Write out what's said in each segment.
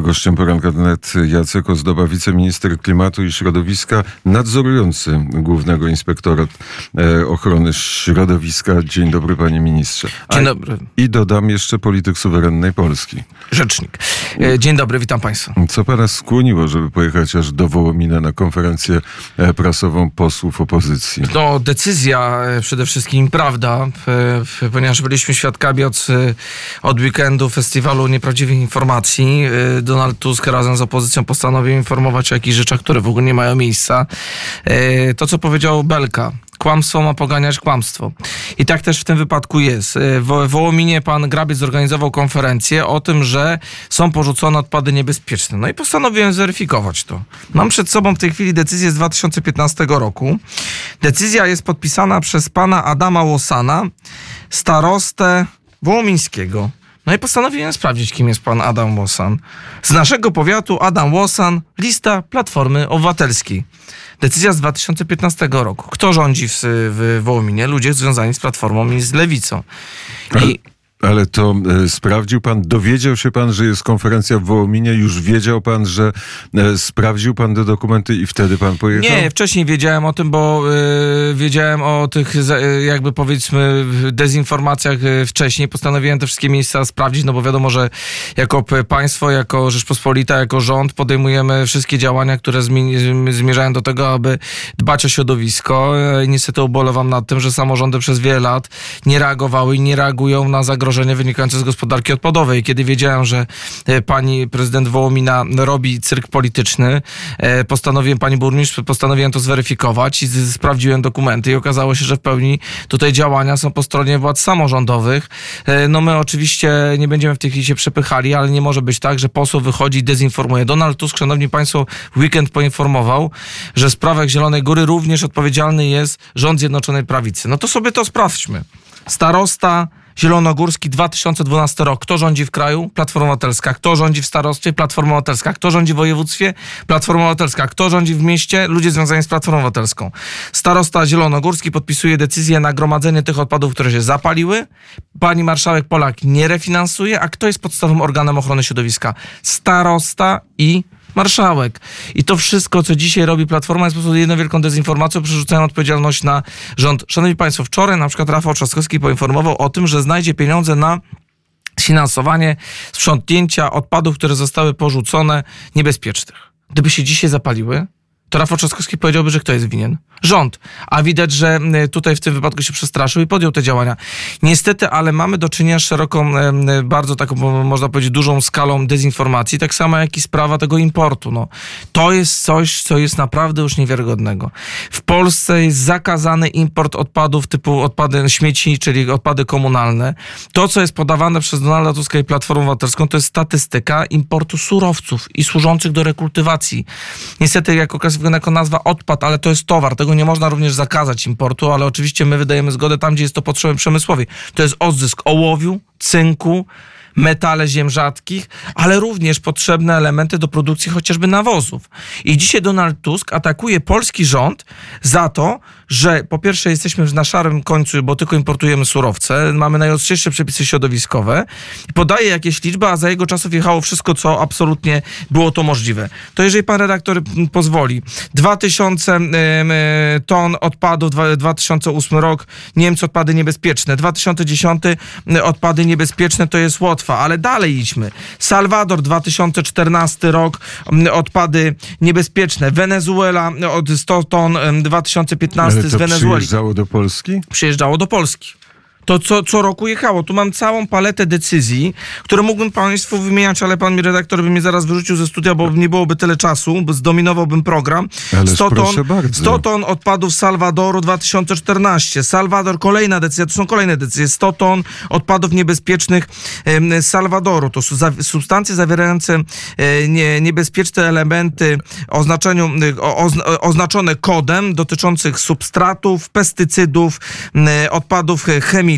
Gościem poranka net Jacek Ozdoba, wiceminister klimatu i środowiska, nadzorujący głównego inspektora e, ochrony środowiska. Dzień dobry panie ministrze. A Dzień dobry. I dodam jeszcze polityk suwerennej Polski. Rzecznik. E, dzień dobry, witam państwa. Co pana skłoniło, żeby pojechać aż do Wołomina na konferencję e, prasową posłów opozycji? No, decyzja przede wszystkim, prawda, ponieważ byliśmy świadkami od, od weekendu festiwalu nieprawdziwych informacji Donald Tusk razem z opozycją postanowił informować o jakichś rzeczach, które w ogóle nie mają miejsca. E, to, co powiedział Belka, kłamstwo ma poganiać kłamstwo. I tak też w tym wypadku jest. E, w Wołominie pan Grabiec zorganizował konferencję o tym, że są porzucone odpady niebezpieczne. No i postanowiłem zweryfikować to. Mam przed sobą w tej chwili decyzję z 2015 roku. Decyzja jest podpisana przez pana Adama Łosana, starostę Wołomińskiego. No i postanowiłem sprawdzić, kim jest pan Adam Łosan. Z naszego powiatu Adam Łosan, lista Platformy Obywatelskiej. Decyzja z 2015 roku. Kto rządzi w, w Wołominie? Ludzie związani z Platformą i z Lewicą. I ale to e, sprawdził pan, dowiedział się pan, że jest konferencja w Wołominie, już wiedział pan, że e, sprawdził pan te dokumenty i wtedy pan pojechał? Nie, wcześniej wiedziałem o tym, bo e, wiedziałem o tych e, jakby powiedzmy dezinformacjach e, wcześniej. Postanowiłem te wszystkie miejsca sprawdzić, no bo wiadomo, że jako państwo, jako Rzeczpospolita, jako rząd podejmujemy wszystkie działania, które zmierzają do tego, aby dbać o środowisko. E, niestety ubolewam nad tym, że samorządy przez wiele lat nie reagowały i nie reagują na zagrożenia zagrożenie wynikające z gospodarki odpadowej. Kiedy wiedziałem, że e, pani prezydent Wołomina robi cyrk polityczny, e, postanowiłem, pani burmistrz, postanowiłem to zweryfikować i sprawdziłem dokumenty i okazało się, że w pełni tutaj działania są po stronie władz samorządowych. E, no my oczywiście nie będziemy w tej chwili się przepychali, ale nie może być tak, że poseł wychodzi i dezinformuje. Donald Tusk, szanowni państwo, weekend poinformował, że w sprawach Zielonej Góry również odpowiedzialny jest rząd Zjednoczonej Prawicy. No to sobie to sprawdźmy. Starosta Zielonogórski 2012 rok. Kto rządzi w kraju? Platforma Obywatelska. Kto rządzi w starostwie? Platforma Obywatelska. Kto rządzi w województwie? Platforma Obywatelska. Kto rządzi w mieście? Ludzie związani z Platformą Obywatelską. Starosta Zielonogórski podpisuje decyzję na gromadzenie tych odpadów, które się zapaliły. Pani marszałek Polak nie refinansuje. A kto jest podstawowym organem ochrony środowiska? Starosta i marszałek. I to wszystko, co dzisiaj robi Platforma, jest po prostu jedną wielką dezinformacją, przerzucają odpowiedzialność na rząd. Szanowni Państwo, wczoraj na przykład Rafał Trzaskowski poinformował o tym, że znajdzie pieniądze na finansowanie sprzątnięcia odpadów, które zostały porzucone niebezpiecznych. Gdyby się dzisiaj zapaliły, to Rafał Trzaskowski powiedziałby, że kto jest winien? Rząd. A widać, że tutaj w tym wypadku się przestraszył i podjął te działania. Niestety, ale mamy do czynienia z szeroką, bardzo taką, można powiedzieć, dużą skalą dezinformacji, tak samo jak i sprawa tego importu. No, to jest coś, co jest naprawdę już niewiarygodnego. W Polsce jest zakazany import odpadów typu odpady śmieci, czyli odpady komunalne. To, co jest podawane przez Donalda Tuska i Platformę Obywatelską, to jest statystyka importu surowców i służących do rekultywacji. Niestety, jak okazuje wygląda jako nazwa odpad, ale to jest towar. Tego nie można również zakazać importu, ale oczywiście my wydajemy zgodę tam, gdzie jest to potrzebne przemysłowi. To jest odzysk ołowiu, cynku, metale ziem rzadkich, ale również potrzebne elementy do produkcji chociażby nawozów. I dzisiaj Donald Tusk atakuje polski rząd za to, że po pierwsze jesteśmy na szarym końcu, bo tylko importujemy surowce, mamy najostrzejsze przepisy środowiskowe podaje jakieś liczby, a za jego czasów jechało wszystko, co absolutnie było to możliwe. To jeżeli pan redaktor pozwoli, 2000 ton odpadów, 2008 rok, Niemcy odpady niebezpieczne, 2010 odpady niebezpieczne to jest Łotwa, ale dalej idźmy. Salwador 2014 rok, odpady niebezpieczne, Wenezuela od 100 ton 2015 z Wenezueli. Przyjeżdżało do Polski? Przyjeżdżało do Polski to co, co roku jechało. Tu mam całą paletę decyzji, które mógłbym Państwu wymieniać, ale Pan mi redaktor by mnie zaraz wyrzucił ze studia, bo nie byłoby tyle czasu, bo zdominowałbym program. 100 ton, 100 ton odpadów Salwadoru 2014. Salwador, kolejna decyzja, to są kolejne decyzje. 100 ton odpadów niebezpiecznych z Salwadoru. To są substancje zawierające e, nie, niebezpieczne elementy oznaczeniu, oznaczone kodem dotyczących substratów, pestycydów, odpadów chemicznych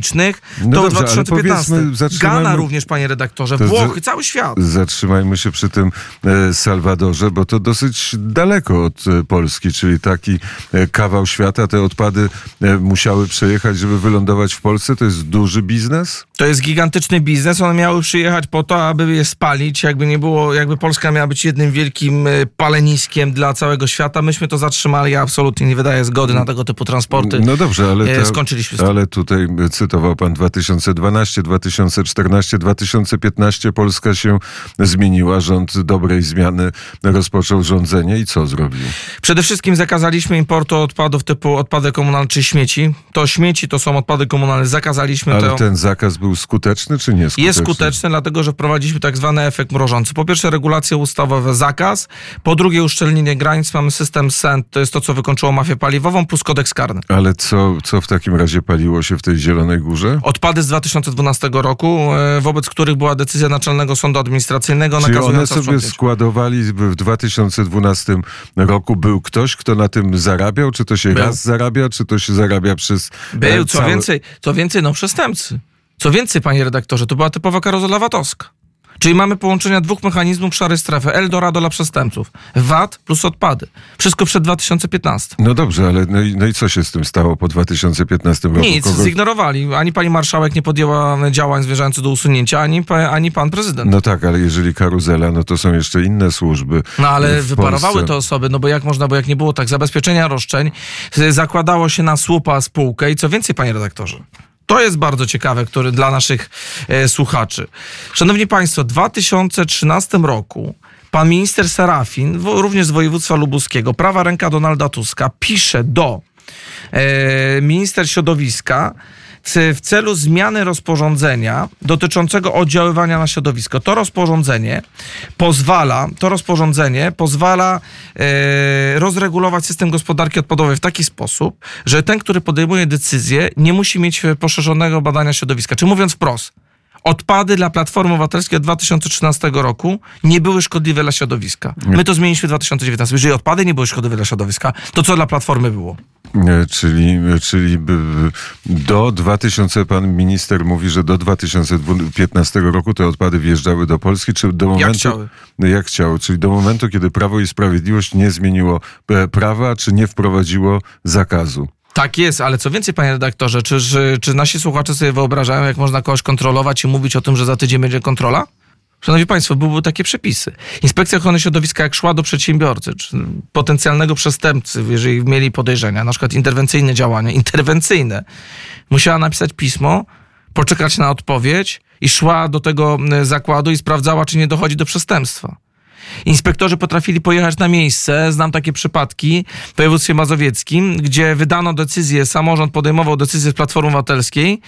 No to dobrze, w ale 2015. powiedzmy, zatrzymajmy- Ghana również, panie redaktorze, To Włochy, cały świat. Zatrzymajmy się przy tym e, Salwadorze, bo to dosyć daleko od e, Polski, czyli taki e, kawał świata. Te odpady e, musiały przejechać, żeby wylądować w Polsce. To jest duży biznes? To jest gigantyczny biznes. One miały przyjechać po to, aby je spalić. Jakby nie było, jakby Polska miała być jednym wielkim e, paleniskiem dla całego świata. Myśmy to zatrzymali. Ja absolutnie nie wydaję zgody na tego typu transporty. No dobrze, ale, E, to, skończyliśmy z tym. ale tutaj cytował pan 2012, 2014, 2015 Polska się zmieniła. Rząd dobrej zmiany rozpoczął rządzenie i co zrobił? Przede wszystkim zakazaliśmy importu odpadów typu odpady komunalne czy śmieci. To śmieci to są odpady komunalne. Zakazaliśmy Ale to. ten zakaz był skuteczny czy nieskuteczny? Jest skuteczny, dlatego że wprowadziliśmy tak zwany efekt mrożący. Po pierwsze, regulacje ustawowe, zakaz. Po drugie, uszczelnienie granic. Mamy system SENT, to jest to, co wykończyło mafię paliwową, plus kodeks karny. Ale co, co w takim razie paliło się w tej Zielonej Górze? Odpady z 2012 roku, e, wobec których była decyzja Naczelnego Sądu Administracyjnego Czyli one sobie sprzątnięcie. składowali w w 2012 roku. Był ktoś, kto na tym zarabiał? Czy to się Był. raz zarabia, czy to się zarabia przez e, Był, co więcej, co więcej, no przestępcy. Co więcej, panie redaktorze, to była typowa karuzela VAT-owska. Czyli mamy połączenia dwóch mechanizmów szarej strefy. Eldorado dla przestępców. VAT plus odpady. Wszystko przed 2015. No dobrze, ale no i, no i co się z tym stało po 2015 roku? Nic, zignorowali. Ani pani marszałek nie podjęła działań zmierzających do usunięcia, ani, ani pan prezydent. No tak, ale jeżeli karuzela, no to są jeszcze inne służby. No ale w wyparowały Polsce. te osoby, no bo jak można, bo jak nie było tak zabezpieczenia roszczeń, z- zakładało się na słupa spółkę i co więcej, panie redaktorze. To jest bardzo ciekawe, który dla naszych e, słuchaczy. Szanowni Państwo, w 2013 roku pan minister Serafin, wo- również z województwa lubuskiego, prawa ręka Donalda Tuska, pisze do e, minister środowiska w celu zmiany rozporządzenia dotyczącego oddziaływania na środowisko. To rozporządzenie pozwala, to rozporządzenie pozwala e, rozregulować system gospodarki odpadowej w taki sposób, że ten, który podejmuje decyzję, nie musi mieć e, poszerzonego badania środowiska. Czy mówiąc wprost, odpady dla Platformy Obywatelskiej od 2013 roku nie były szkodliwe dla środowiska. My to zmieniliśmy w 2019. Jeżeli odpady nie były szkodliwe dla środowiska, to co dla Platformy było? E, Czyli, czyli by- do 2000, pan minister mówi, że do 2015 roku te odpady wjeżdżały do Polski, czy do momentu... chciały. No Jak chciało, czyli do momentu, kiedy Prawo i Sprawiedliwość nie zmieniło e, prawa, czy nie wprowadziło zakazu. Tak jest, ale co więcej, panie redaktorze, czy, czy, czy nasi słuchacze sobie wyobrażają, jak można kogoś kontrolować i mówić o tym, że za tydzień będzie kontrola? Szanowni Państwo, były takie przepisy. Inspekcja Ochrony Środowiska, jak szła do przedsiębiorcy, czy potencjalnego przestępcy, jeżeli mieli podejrzenia, na przykład interwencyjne działania, interwencyjne, musiała napisać pismo, poczekać na odpowiedź i szła do tego zakładu i sprawdzała, czy nie dochodzi do przestępstwa. Inspektorzy potrafili pojechać na miejsce. Znam takie przypadki w województwie mazowieckim, gdzie wydano decyzję, samorząd podejmował decyzję z Platformy Obywatelskiej,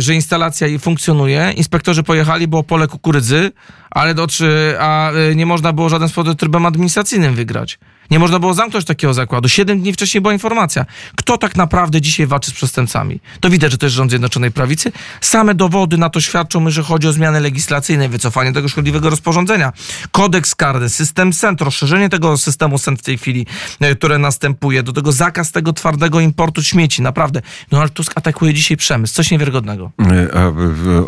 że instalacja funkcjonuje. Inspektorzy pojechali, było pole kukurydzy, ale do, czy, a e, nie można było żaden sposób trybem administracyjnym wygrać. Nie można było zamknąć takiego zakładu. Siedem dni wcześniej była informacja. Kto tak naprawdę dzisiaj walczy z przestępcami? To widać, że to jest rząd Zjednoczonej Prawicy. Same dowody na to świadczą, że chodzi o zmiany legislacyjne, wycofanie tego szkodliwego rozporządzenia. Kodeks karny, system SENT, rozszerzenie tego systemu SENT w tej chwili, e, które następuje. Do tego zakaz tego twardego importu śmieci. Naprawdę. Donald Tusk atakuje dzisiaj przemysł. Coś niewiarygodnego. E, A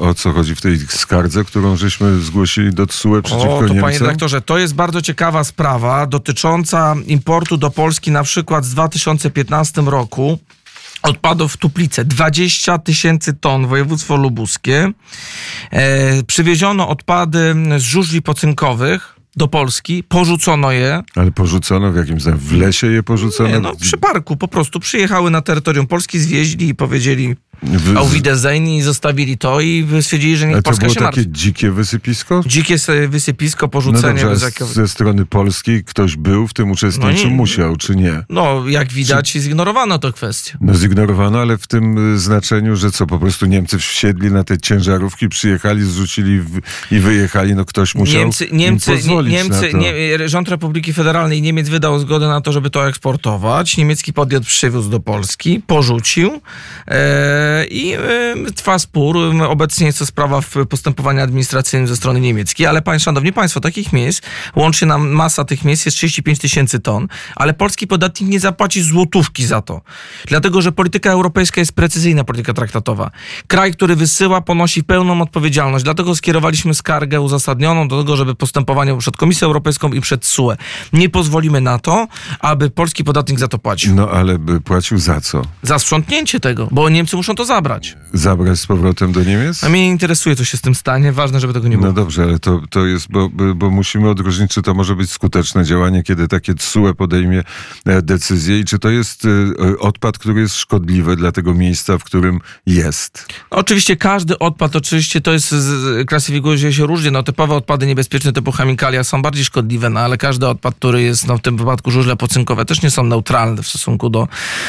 o co chodzi w tej skardze, którą żeśmy zgłosili do TSUE przeciwko O, to panie Niemcom? redaktorze, to jest bardzo ciekawa sprawa dotycząca importu do Polski na przykład z 2015 roku odpadów w Tuplice. 20 tysięcy ton, województwo lubuskie. E, przywieziono odpady z żużli pocynkowych do Polski, porzucono je. Ale porzucono w jakimś w lesie je porzucono? Nie, no, przy parku po prostu przyjechały na terytorium Polski, zwieźli i powiedzieli W- auf Wiedersehen i zostawili to i stwierdzili, że niech Ale to Polska było się takie martwi. dzikie wysypisko? Dzikie wysypisko, No porzucenie dobrze, a jakiego... ze strony polskiej ktoś był w tym uczestniczył, No nie. musiał, czy nie? No, jak widać, zignorowano tę kwestię. No zignorowano, ale w tym y, znaczeniu, że co, po prostu Niemcy wsiedli na te ciężarówki, przyjechali, zrzucili w, i wyjechali, no ktoś musiał Niemcy, im Niemcy, pozwolić Niemcy na to. nie, rząd Republiki Federalnej Niemiec wydał zgodę na to, żeby to eksportować. Niemiecki podmiot przywiózł do Polski, porzucił. E, I e, trwa spór. Obecnie jest to sprawa w postępowaniu administracyjnym ze strony niemieckiej, ale pań, szanowni państwo, takich miejsc, łącznie nam masa tych miejsc jest 35 tysięcy ton, ale polski podatnik nie zapłaci złotówki za to. Dlatego, że polityka europejska jest precyzyjna polityka traktatowa. Kraj, który wysyła, ponosi pełną odpowiedzialność. Dlatego skierowaliśmy skargę uzasadnioną do tego, żeby postępowanie przed Komisją Europejską i przed SUE. Nie pozwolimy na to, aby polski podatnik za to płacił. No ale by płacił za co? Za sprzątnięcie tego, bo Niemcy muszą to zabrać. Zabrać z powrotem do Niemiec? A mnie nie interesuje, co się z tym stanie. Ważne, żeby tego nie było. No dobrze, ale to, to jest, bo, bo- musimy odróżnić, czy to może być skuteczne działanie, kiedy takie TSUE podejmie e, decyzję i czy to jest e, odpad, który jest szkodliwy dla tego miejsca, w którym jest. No, Oczywiście każdy odpad, oczywiście to jest, klasyfikuje się różnie, no typowe odpady niebezpieczne typu chemikalia są bardziej szkodliwe, no ale każdy odpad, który jest, no w tym wypadku żużle pocynkowe też nie są neutralne w stosunku do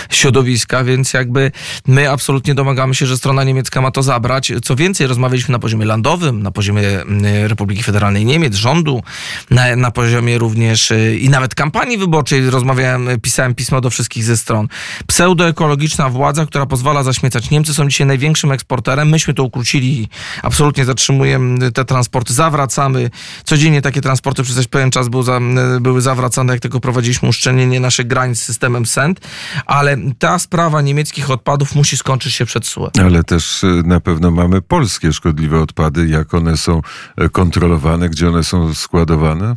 środowiska, więc jakby my absolutnie domagamy się, że strona niemiecka ma to zabrać. Co więcej, rozmawialiśmy na poziomie landowym, na poziomie mm, Republiki Federalnej Niemiec, rządu, na, na poziomie również y, i nawet kampanii wyborczej rozmawiałem, y, pisałem pismo do wszystkich ze stron. Pseudoekologiczna władza, która pozwala zaśmiecać. Niemcy są dzisiaj największym eksporterem. Myśmy to ukrócili absolutnie zatrzymujemy te transporty. Zawracamy. Codziennie takie transporty przez pewien czas był za, były zawracane, jak tylko prowadziliśmy uszczelnienie naszych granic systemem SENT. Ale ta sprawa niemieckich odpadów musi skończyć się przed SUE. Ale też e, na pewno mamy polskie szkodliwe odpady, jak one są e, kontrolowane, gdzie one są składowane.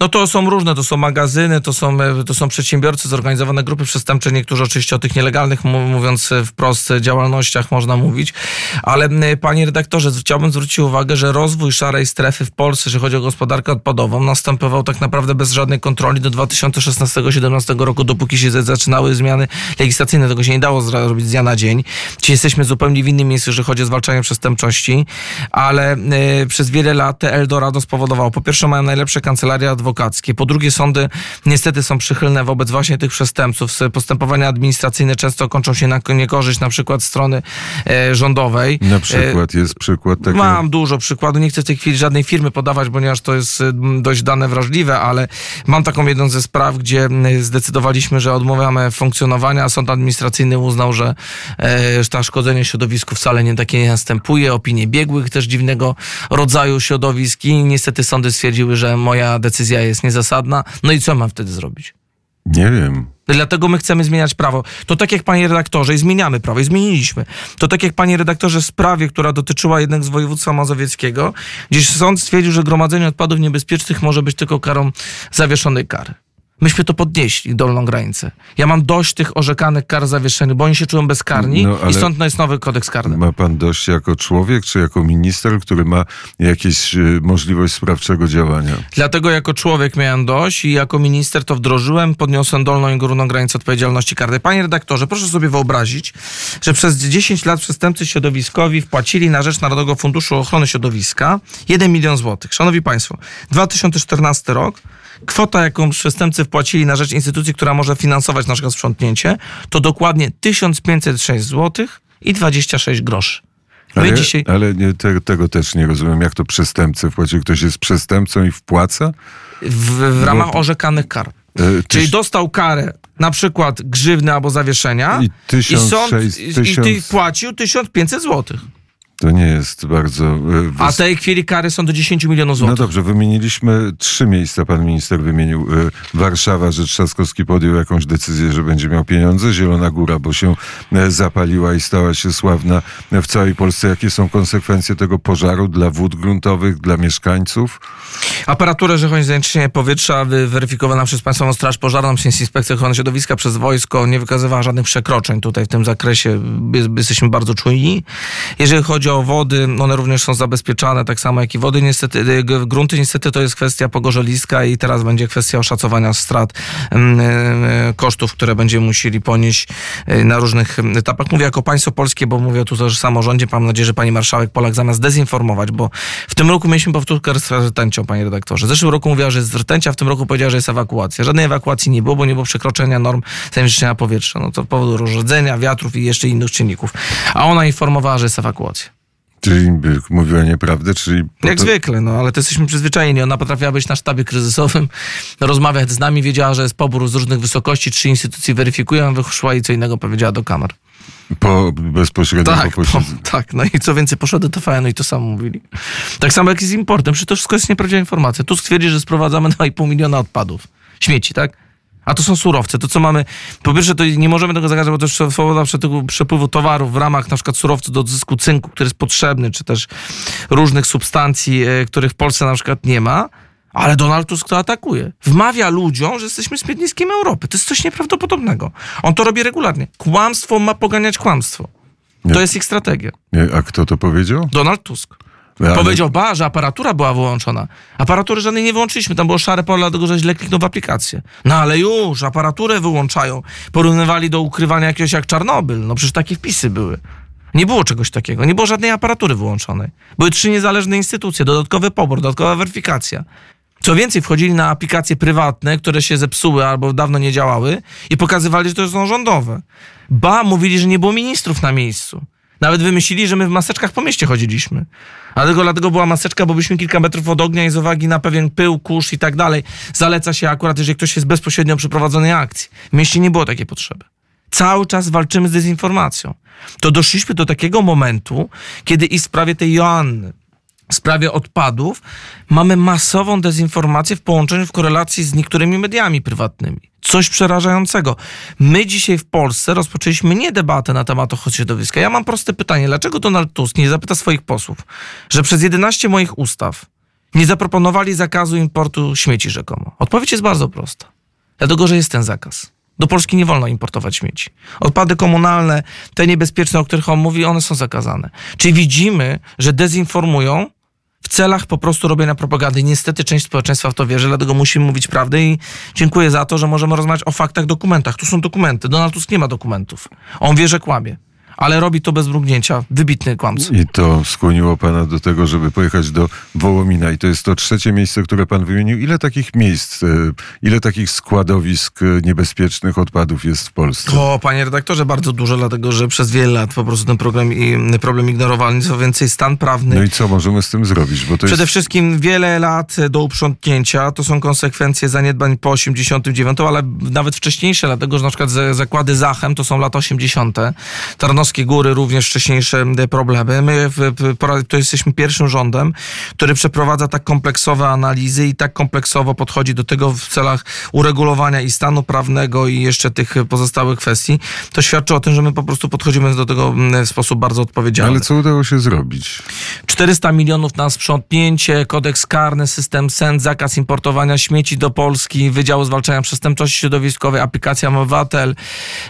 No to są różne, to są magazyny, to są, e, to są przedsiębiorcy, zorganizowane grupy przestępcze, niektórzy oczywiście o tych nielegalnych, mówiąc e, wprost, działalnościach można mówić, ale panie redaktorze, chciałbym zwrócić uwagę, że rozwój szarej strefy w Polsce, jeżeli chodzi o gospodarkę odpadową, następował tak naprawdę bez żadnej kontroli do 2016-2017 roku, dopóki się zaczynały zmiany legislacyjne, tego się nie dało zrobić z dnia na dzień. Dzisiaj jesteśmy zupełnie w innym miejscu, jeżeli chodzi o zwalczanie przestępczości, ale e, przez wiele lat te Eldorado spowodowało, po pierwsze mają najlepsze kancelarie adwokackie, po drugie sądy niestety są przychylne wobec właśnie tych przestępców. Postępowania administracyjne często kończą się na niekorzyść na przykład strony e, rządowej. Na przykład jest przykład E, taki. Mam dużo przykładów. Nie chcę w tej chwili żadnej firmy podawać, ponieważ to jest y, dość dane wrażliwe, ale mam taką jedną ze spraw, gdzie y, zdecydowaliśmy, że odmawiamy funkcjonowania, a sąd administracyjny uznał, że e, szkodzenie środowisku wcale nie takie nie następuje. Opinie biegłych też dziwnego rodzaju środowisk i niestety sądy stwierdziły, że moja decyzja jest niezasadna. No i co mam wtedy zrobić? Nie wiem. Dlatego my chcemy zmieniać prawo. To tak jak panie redaktorze, i zmieniamy prawo, i zmieniliśmy. To tak jak panie redaktorze w sprawie, która dotyczyła jednego z województwa mazowieckiego, gdzieś sąd stwierdził, że gromadzenie odpadów niebezpiecznych może być tylko karą zawieszonej kary. Myśmy to podnieśli, dolną granicę. Ja mam dość tych orzekanych kar zawieszonych, bo oni się czują bezkarni No, i stąd no jest nowy kodeks karny. Ma pan dość jako człowiek, czy jako minister, który ma jakieś e, możliwość sprawczego działania? Dlatego jako człowiek miałem dość i jako minister to wdrożyłem, podniosłem dolną i górną granicę odpowiedzialności karnej. Panie redaktorze, proszę sobie wyobrazić, że przez 10 lat przestępcy środowiskowi wpłacili na rzecz Narodowego Funduszu Ochrony Środowiska 1 milion złotych. Szanowni Państwo, 2014 rok, kwota jaką przestępcy wpłacili na rzecz instytucji, która może finansować nasze sprzątnięcie, to dokładnie 1506 złotych i 26 groszy. My Ale, dzisiaj... ale nie, te, tego też nie rozumiem. Jak to przestępcy wpłacił? Ktoś jest przestępcą i wpłaca? w, w ramach orzekanych kar. E, Czyli tyś- dostał karę na przykład grzywny albo zawieszenia I tysiąc sąd sześć- i, i płacił 1500 zł. To nie jest bardzo... e, A w tej chwili kary są do 10 milionów No złotych. dobrze, wymieniliśmy trzy miejsca, pan minister wymienił. E, Warszawa, że Trzaskowski podjął jakąś decyzję, że będzie miał pieniądze. Zielona Góra, bo się e, zapaliła i stała się sławna w całej Polsce. Jakie są konsekwencje tego pożaru dla wód gruntowych, dla mieszkańców? Aparaturę, że chodzi o zanieczyszczenie powietrza weryfikowana przez Państwową Straż Pożarną, przez Inspekcję Ochrony Środowiska, przez wojsko, nie wykazywała żadnych przekroczeń tutaj w tym zakresie. Jest- Jesteśmy bardzo czujni. Jeżeli chodzi o wody, one również są zabezpieczane, tak samo jak i wody. Niestety, y, grunty niestety to jest kwestia pogorzeliska i teraz będzie kwestia oszacowania strat, mm, y, kosztów, które będziemy musieli ponieść y, na różnych etapach. Mówię jako państwo polskie, bo mówię tu też samorządzie. Mam nadzieję, że pani marszałek Polak zamiast dezinformować, bo w tym roku mieliśmy powtórkę z rtęcią, panie redaktorze. W zeszłym roku mówiła, że jest rtęcia, w tym roku powiedziała, że jest ewakuacja. Żadnej ewakuacji nie było, bo nie było przekroczenia norm zanieczyszczenia powietrza. No to powodu rozrzedzenia, wiatrów i jeszcze innych czynników. A ona informowała, że jest ewakuacja. Czyli mówiła nieprawdę, czyli... Jak zwykle, no ale to jesteśmy przyzwyczajeni. Ona potrafiła być na sztabie kryzysowym, rozmawiać z nami, wiedziała, że jest pobór z różnych wysokości, trzy instytucje weryfikują, wyszła i co innego powiedziała do kamer. Po, bezpośrednio Tak, po posiedzeniu. tak, no i co więcej, poszło do TVN i to samo mówili. Tak samo jak i z importem, przecież to wszystko jest nieprawdziwa informacja. Tu stwierdzi, że sprowadzamy 2,5 miliona odpadów, śmieci, tak? A to są surowce. To co mamy, po pierwsze to nie możemy tego zakazać, bo to jest swoboda przepływu- przepływu towarów w ramach na przykład surowców do odzysku cynku, który jest potrzebny, czy też różnych substancji, e, których w Polsce na przykład nie ma. Ale Donald Tusk to atakuje. Wmawia ludziom, że jesteśmy śmietniskiem Europy. To jest coś nieprawdopodobnego. On to robi regularnie. Kłamstwo ma poganiać kłamstwo. Nie. To jest ich strategia. Nie, A kto to powiedział? Donald Tusk. Ale- Powiedział, ba, że aparatura była wyłączona. Aparatury żadnej nie wyłączyliśmy, tam było szare pole, dlatego że źle kliknął w aplikację. No ale już, aparaturę wyłączają. Porównywali do ukrywania jakiegoś jak Czarnobyl. No przecież takie wpisy były. Nie było czegoś takiego, nie było żadnej aparatury wyłączonej. Były trzy niezależne instytucje, dodatkowy pobór, dodatkowa weryfikacja. Co więcej, wchodzili na aplikacje prywatne, które się zepsuły albo dawno nie działały i pokazywali, że to są rządowe. Ba, mówili, że nie było ministrów na miejscu. Nawet wymyślili, że my w maseczkach po mieście chodziliśmy. Dlatego, dlatego była maseczka, bo byliśmy kilka metrów od ognia i z uwagi na pewien pył, kurz i tak dalej, zaleca się akurat, jeżeli ktoś jest bezpośrednio przy prowadzonej akcji. W mieście nie było takiej potrzeby. Cały czas walczymy z dezinformacją. To doszliśmy do takiego momentu, kiedy i w sprawie tej Joanny, w sprawie odpadów mamy masową dezinformację w połączeniu, w korelacji z niektórymi mediami prywatnymi. Coś przerażającego. My dzisiaj w Polsce rozpoczęliśmy nie debatę na temat ochrony środowiska. Ja mam proste pytanie. Dlaczego Donald Tusk nie zapyta swoich posłów, że przez 11 moich ustaw nie zaproponowali zakazu importu śmieci rzekomo? Odpowiedź jest bardzo prosta. Dlatego, że jest ten zakaz. Do Polski nie wolno importować śmieci. Odpady komunalne, te niebezpieczne, o których on mówi, one są zakazane. Czyli widzimy, że dezinformują w celach po prostu robienia propagandy. Niestety część społeczeństwa w to wierzy, dlatego musimy mówić prawdę i dziękuję za to, że możemy rozmawiać o faktach, dokumentach. Tu są dokumenty. Donald Tusk nie ma dokumentów. On wie, że kłamie. Ale robi to bez mrugnięcia. Wybitny kłamca. I to skłoniło pana do tego, żeby pojechać do Wołomina. I to jest to trzecie miejsce, które pan wymienił. Ile takich miejsc, e, ile takich składowisk e, niebezpiecznych odpadów jest w Polsce? O, panie redaktorze, bardzo dużo, dlatego że przez wiele lat po prostu ten problem, i, problem ignorowany. Co więcej, stan prawny No i co możemy z tym zrobić? Bo to Przede jest... wszystkim wiele lat do uprzątnięcia. To są konsekwencje zaniedbań po 89, ale nawet wcześniejsze, dlatego że na przykład za- zakłady Zachem to są lata 80. Tarnowskie Góry również wcześniejsze problemy. My to jesteśmy pierwszym rządem, który przeprowadza tak kompleksowe analizy i tak kompleksowo podchodzi do tego w celach uregulowania i stanu prawnego i jeszcze tych pozostałych kwestii. To świadczy o tym, że my po prostu podchodzimy do tego w sposób bardzo odpowiedzialny. Ale co udało się zrobić? 400 milionów na sprzątnięcie, kodeks karny, system SEND, zakaz importowania śmieci do Polski, Wydział Zwalczania Przestępczości Środowiskowej, aplikacja Obywatel.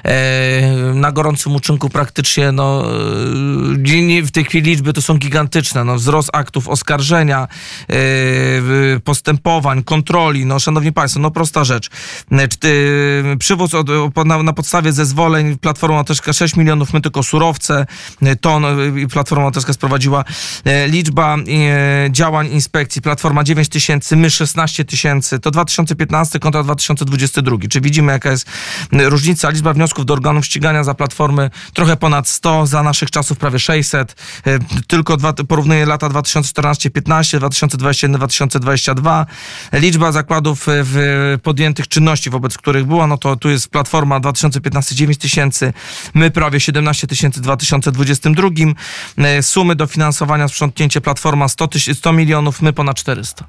E, na gorącym uczynku praktycznie no, e, w tej chwili liczby to są gigantyczne. No, wzrost aktów oskarżenia, e, postępowań, kontroli. No, szanowni Państwo, no prosta rzecz. E, Przywóz od, na, na podstawie zezwoleń Platforma Obywatelska 6 milionów, my tylko surowce, ton Platforma Obywatelska sprowadziła liczba działań inspekcji. Platforma 9 tysięcy, my 16 tysięcy. To 2015 kontra 2022. Czy widzimy jaka jest różnica? Liczba wniosków do organów ścigania za Platformy trochę ponad 100, za naszych czasów prawie 600. E, Tylko dwa, porównuję lata 2014-15, 2021-2022. Liczba zakładów e, w podjętych czynności, wobec których była, no to tu jest Platforma 2015 9 tysięcy, my prawie 17 tysięcy w 2022. E, Sumy dofinansowania sprzątnięcie Platforma 100, tyś- 100 milionów, my ponad 400.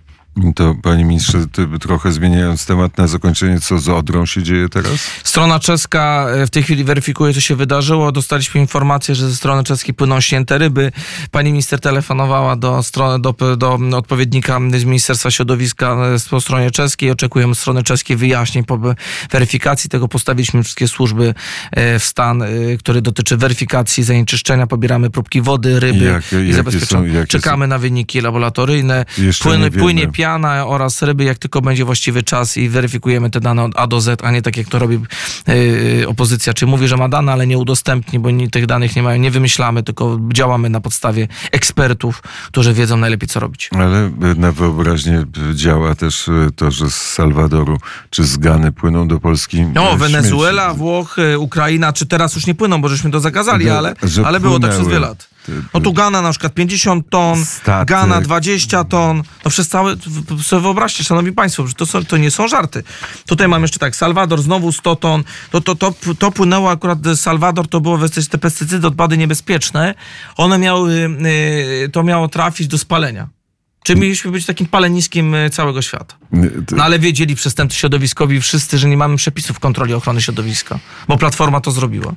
To panie ministrze, trochę zmieniając temat na zakończenie, co z Odrą się dzieje teraz? Strona czeska e, w tej chwili weryfikuje, co się wydarzyło. Dostaliśmy informację, że ze strony czeskiej płyną śnięte ryby. Pani minister telefonowała do, strony, do, do odpowiednika z Ministerstwa Środowiska e, po stronie czeskiej. Oczekujemy strony czeskiej wyjaśnień po weryfikacji tego. Postawiliśmy wszystkie służby e, w stan, który dotyczy weryfikacji zanieczyszczenia. Pobieramy próbki wody, ryby Jakie- i zabezpieczamy. są- Czekamy na wyniki laboratoryjne. Wiemy. płynie piana oraz ryby, jak tylko będzie właściwy czas i weryfikujemy te dane od A do Z, a nie tak jak to robi yy, opozycja, czy mówi, że ma dane, ale nie udostępni, bo nie, tych danych nie mają, nie wymyślamy, tylko działamy na podstawie ekspertów, którzy wiedzą najlepiej, co robić. Ale e, na wyobraźnię działa też to, że z Salwadoru czy z Gany płyną do Polski No, Wenezuela. Włochy, Ukraina, czy teraz już nie płyną, bo żeśmy to zakazali, ale, ale było tak przez wiele lat. No tu Gana na przykład 50 ton, Statek. Gana 20 ton. No przez całe, sobie wyobraźcie, szanowni państwo, że to, są, to nie są żarty. Tutaj mam jeszcze tak, Salwador znowu 100 ton. To, to, to, to płynęło akurat Salwador, to było te, te pestycydy, odpady niebezpieczne. One miały, y, to miało trafić do spalenia. Czyli mieliśmy być takim paleniskiem y, całego świata. No ale wiedzieli przestępcy środowiskowi wszyscy, że nie mamy przepisów kontroli ochrony środowiska, bo Platforma to zrobiła.